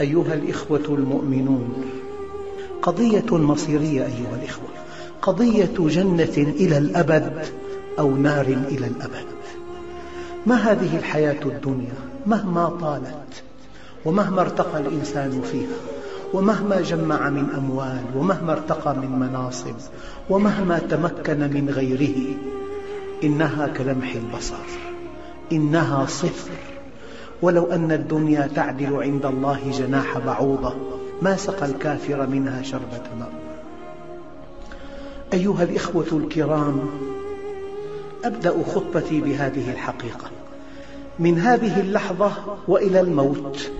أيها الإخوة المؤمنون قضية مصيرية أيها الإخوة قضية جنة إلى الأبد أو نار إلى الأبد. ما هذه الحياة الدنيا؟ مهما طالت ومهما ارتقى الإنسان فيها ومهما جمع من أموال ومهما ارتقى من مناصب ومهما تمكن من غيره إنها كلمح البصر إنها صفر. ولو أن الدنيا تعدل عند الله جناح بعوضة ما سقى الكافر منها شربة ماء أيها الإخوة الكرام أبدأ خطبتي بهذه الحقيقة. من هذه اللحظة وإلى الموت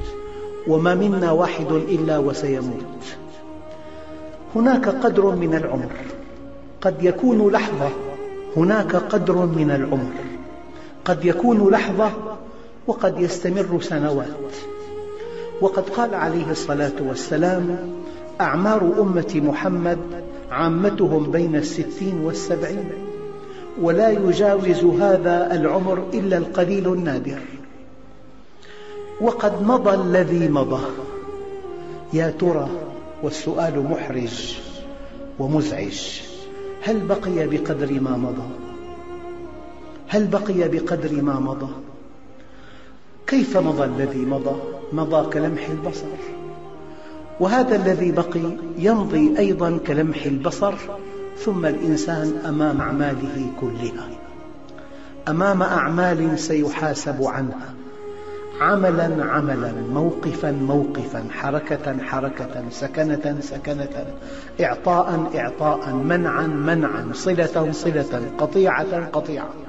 وما منا واحد إلا وسيموت. هناك قدر من العمر. قد يكون لحظة هناك قدر من العمر. قد يكون لحظة وقد يستمر سنوات. وقد قال عليه الصلاة والسلام أعمار أمة محمد عامتهم بين الستين والسبعين ولا يجاوز هذا العمر إلا القليل النادر. وقد مضى الذي مضى. يا ترى والسؤال محرج ومزعج. هل بقي بقدر ما مضى؟ هل بقي بقدر ما مضى؟ كيف مضى الذي مضى؟ مضى كلمح البصر. وهذا الذي بقي يمضي أيضا كلمح البصر ثم الإنسان أمام أعماله كلها. أمام أعمال سيحاسب عنها. عملا عملا موقفا موقفا حركة حركة سكنة سكنة إعطاء إعطاء منعا منعا صلة صلة قطيعة قطيعة.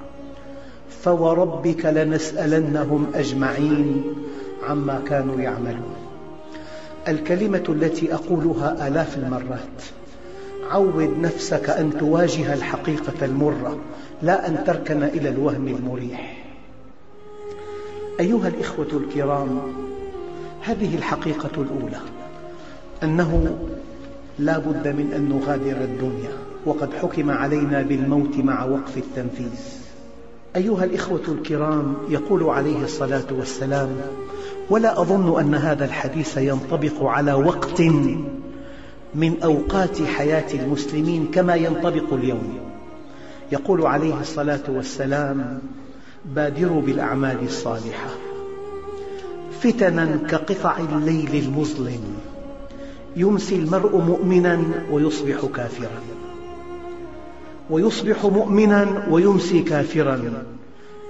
فوربك لنسألنهم أجمعين عما كانوا يعملون. الكلمة التي أقولها آلاف المرات عود نفسك أن تواجه الحقيقة المرة لا أن تركن إلى الوهم المريح. أيها الإخوة الكرام هذه الحقيقة الأولى أنه لا بد من أن نغادر الدنيا وقد حكم علينا بالموت مع وقف التنفيذ. أيها الإخوة الكرام يقول عليه الصلاة والسلام ولا أظن أن هذا الحديث ينطبق على وقت من أوقات حياة المسلمين كما ينطبق اليوم. يقول عليه الصلاة والسلام بادروا بالأعمال الصالحة. فتنا كقطع الليل المظلم. يمسي المرء مؤمنا ويصبح كافرا. ويصبح مؤمنا ويمسي كافرا.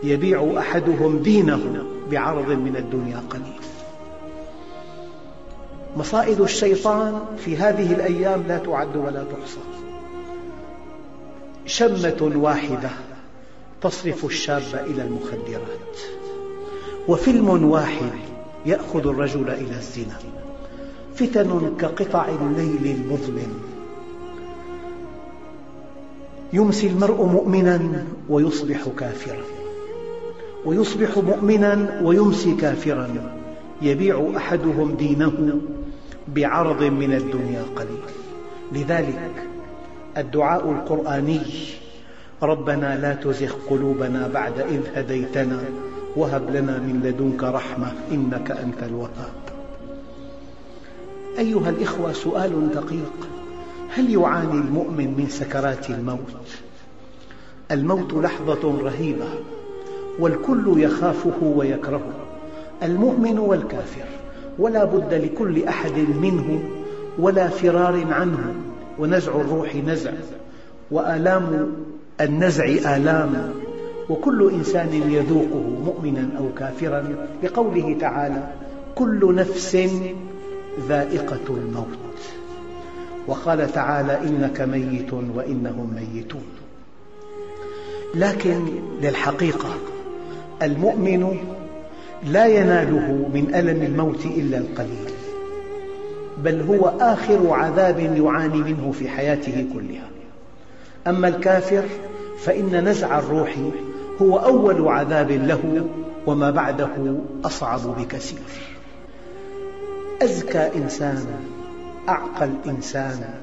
يبيع أحدهم دينه بعرض من الدنيا قليل. مصائد الشيطان في هذه الأيام لا تعد ولا تحصى. شمة واحدة تصرف الشاب إلى المخدرات. وفيلم واحد يأخذ الرجل إلى الزنا. فتن كقطع الليل المظلم. يمسي المرء مؤمنا ويصبح كافرا. ويصبح مؤمنا ويمسي كافرا. يبيع أحدهم دينه بعرض من الدنيا قليل. لذلك الدعاء القرآني ربنا لا تزغ قلوبنا بعد إذ هديتنا وهب لنا من لدنك رحمة إنك أنت الوهاب. أيها الإخوة سؤال دقيق. هل يعاني المؤمن من سكرات الموت؟ الموت لحظة رهيبة والكل يخافه ويكرهه المؤمن والكافر ولا بد لكل أحد منه ولا فرار عنه ونزع الروح نزع وآلام النزع آلام وكل إنسان يذوقه مؤمنا أو كافرا لقوله تعالى كل نفس ذائقة الموت وقال تعالى إنك ميت وإنهم ميتون. لكن للحقيقة المؤمن لا يناله من ألم الموت إلا القليل بل هو آخر عذاب يعاني منه في حياته كلها. أما الكافر فإن نزع الروح هو أول عذاب له وما بعده أصعب بكثير. أزكى إنسان أعقل إنسان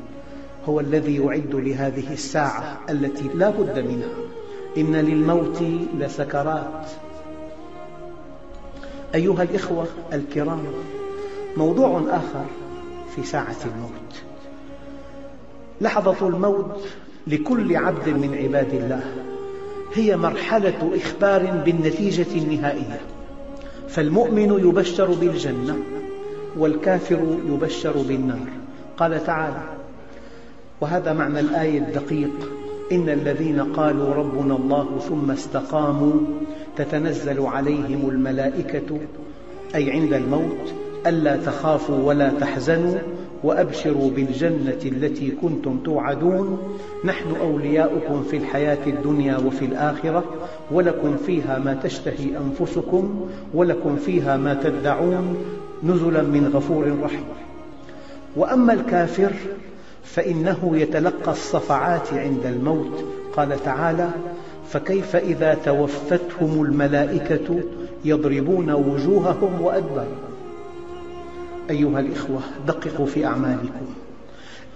هو الذي يعد لهذه الساعة التي لا بد منها. إن للموت لسكرات. أيها الإخوة الكرام موضوع آخر في ساعة الموت. لحظة الموت لكل عبد من عباد الله هي مرحلة إخبار بالنتيجة النهائية. فالمؤمن يبشر بالجنة والكافر يبشر بالنار. قال تعالى وهذا معنى الآية الدقيق. إن الذين قالوا ربنا الله ثم استقاموا تتنزل عليهم الملائكة أي عند الموت ألا تخافوا ولا تحزنوا وأبشروا بالجنة التي كنتم توعدون. نحن أولياؤكم في الحياة الدنيا وفي الآخرة ولكم فيها ما تشتهي أنفسكم ولكم فيها ما تدعون. نزلا من غفور رحيم. وأما الكافر فإنه يتلقى الصفعات عند الموت. قال تعالى فكيف إذا توفتهم الملائكة يضربون وجوههم وأدبارهم أيها الإخوة دققوا في أعمالكم.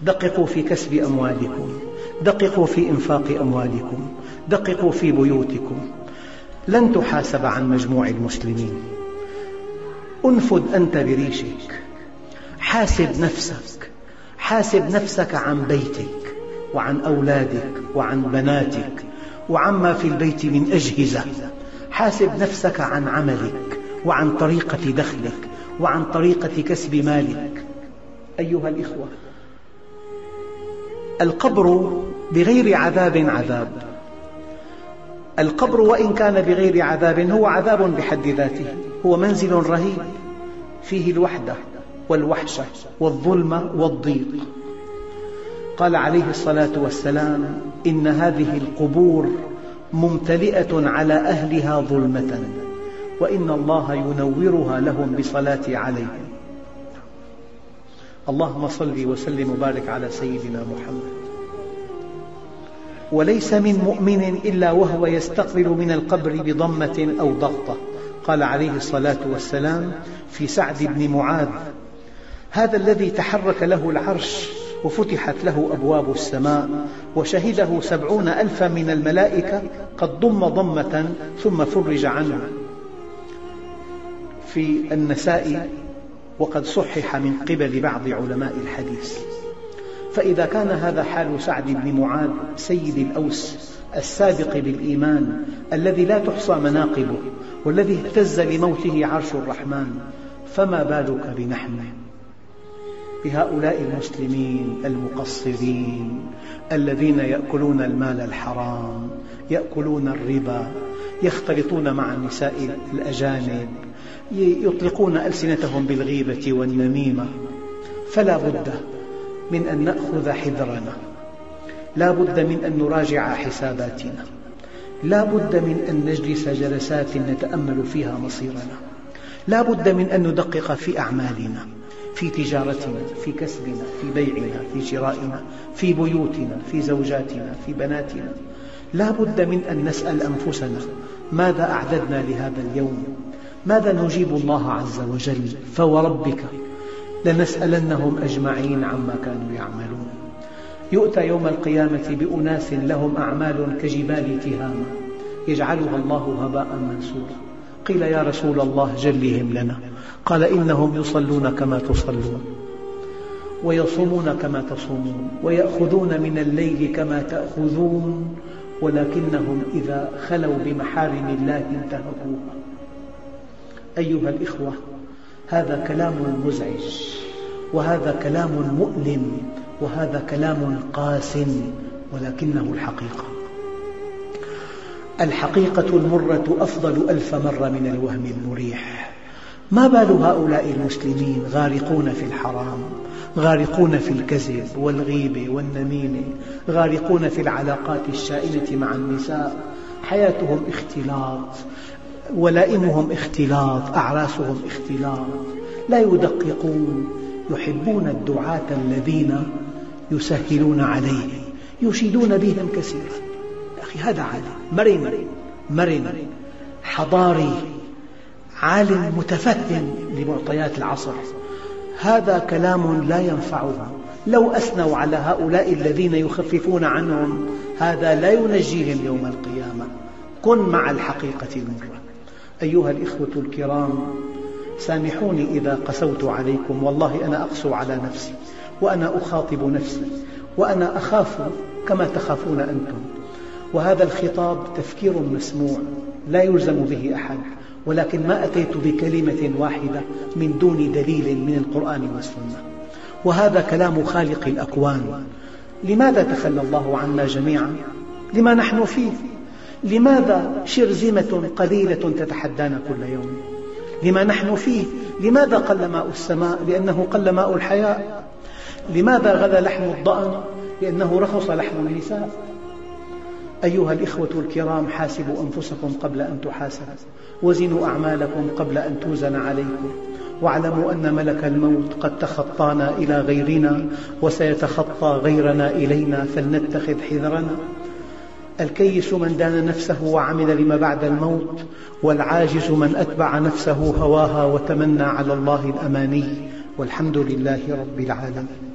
دققوا في كسب أموالكم. دققوا في إنفاق أموالكم. دققوا في بيوتكم. لن تحاسب عن مجموع المسلمين. انفد أنت بريشك. حاسب نفسك. حاسب نفسك عن بيتك وعن أولادك وعن بناتك وعما في البيت من أجهزة. حاسب نفسك عن عملك وعن طريقة دخلك وعن طريقة كسب مالك. أيها الإخوة القبر بغير عذاب عذاب. القبر وإن كان بغير عذاب هو عذاب بحد ذاته. هو منزل رهيب. فيه الوحدة والوحشة والظلم والضيق. قال عليه الصلاة والسلام إن هذه القبور ممتلئة على أهلها ظلمة وإن الله ينورها لهم بصلاة عليهم. اللهم صل وسلم وبارك على سيدنا محمد. وليس من مؤمن إلا وهو يستقبل من القبر بضمة أو ضغطة. قال عليه الصلاة والسلام في سعد بن معاذ هذا الذي تحرك له العرش وفتحت له أبواب السماء وشهده سبعون ألفا من الملائكة قد ضم ضمة ثم فرج عنه. في النساء وقد صحح من قبل بعض علماء الحديث. فإذا كان هذا حال سعد بن معاذ سيد الأوس السابق بالإيمان الذي لا تحصى مناقبه والذي اهتز لموته عرش الرحمن فما بالك بنحن؟ بهؤلاء المسلمين المقصرين الذين يأكلون المال الحرام يأكلون الربا يختلطون مع النساء الأجانب يطلقون ألسنتهم بالغيبة والنميمة فلا بد من أن نأخذ حذرنا. لا بد من أن نراجع حساباتنا. لا بد من أن نجلس جلسات نتأمل فيها مصيرنا. لا بد من أن ندقق في أعمالنا في تجارتنا في كسبنا في بيعنا في شرائنا في بيوتنا في زوجاتنا في بناتنا. لا بد من أن نسأل أنفسنا ماذا أعددنا لهذا اليوم؟ ماذا نجيب الله عز وجل؟ فوربك. لنسألنهم أجمعين عما كانوا يعملون. يؤتى يوم القيامة بأناس لهم أعمال كجبال تهامة. يجعلها الله هباء منثورا. قيل يا رسول الله جلهم لنا. قال إنهم يصلون كما تصلون. ويصومون كما تصومون. ويأخذون من الليل كما تأخذون. ولكنهم إذا خلوا بمحارم الله انتهكوها. أيها الإخوة هذا كلام مزعج وهذا كلام مؤلم وهذا كلام قاس ولكنه الحقيقة. الحقيقة المرة أفضل ألف مرة من الوهم المريح. ما بال هؤلاء المسلمين غارقون في الحرام غارقون في الكذب والغيبة والنميمة غارقون في العلاقات الشائنة مع النساء؟ حياتهم اختلاط. ولائمهم اختلاط أعراسهم اختلاط. لا يدققون يحبون الدعاة الذين يسهلون عليه يشيدون بهم كثيرا. أخي هذا عالم. مرن مرن. حضاري عالم متفهم لمعطيات العصر. هذا كلام لا ينفعهم لو أثنوا على هؤلاء الذين يخففون عنهم هذا لا ينجيهم يوم القيامة. كن مع الحقيقة المرة أيها الإخوة الكرام سامحوني إذا قسوت عليكم. والله أنا أقسو على نفسي وأنا أخاطب نفسي وأنا أخاف كما تخافون أنتم. وهذا الخطاب تفكير مسموع لا يلزم به أحد ولكن ما أتيت بكلمة واحدة من دون دليل من القرآن والسنة. وهذا كلام خالق الأكوان. لماذا تخلى الله عنا جميعا؟ لما نحن فيه. لماذا شرذمة قليلة تتحدانا كل يوم؟ لما نحن فيه لماذا قل ماء السماء؟ لأنه قل ماء الحياة. لماذا غلى لحم الضأن؟ لأنه رخص لحم النساء. أيها الإخوة الكرام حاسبوا أنفسكم قبل أن تحاسبوا. وزنوا أعمالكم قبل أن توزن عليكم. واعلموا أن ملك الموت قد تخطانا إلى غيرنا وسيتخطى غيرنا إلينا فلنتخذ حذرنا. الكيس من دان نفسه وعمل لما بعد الموت والعاجز من أتبع نفسه هواها وتمنى على الله الأماني والحمد لله رب العالمين.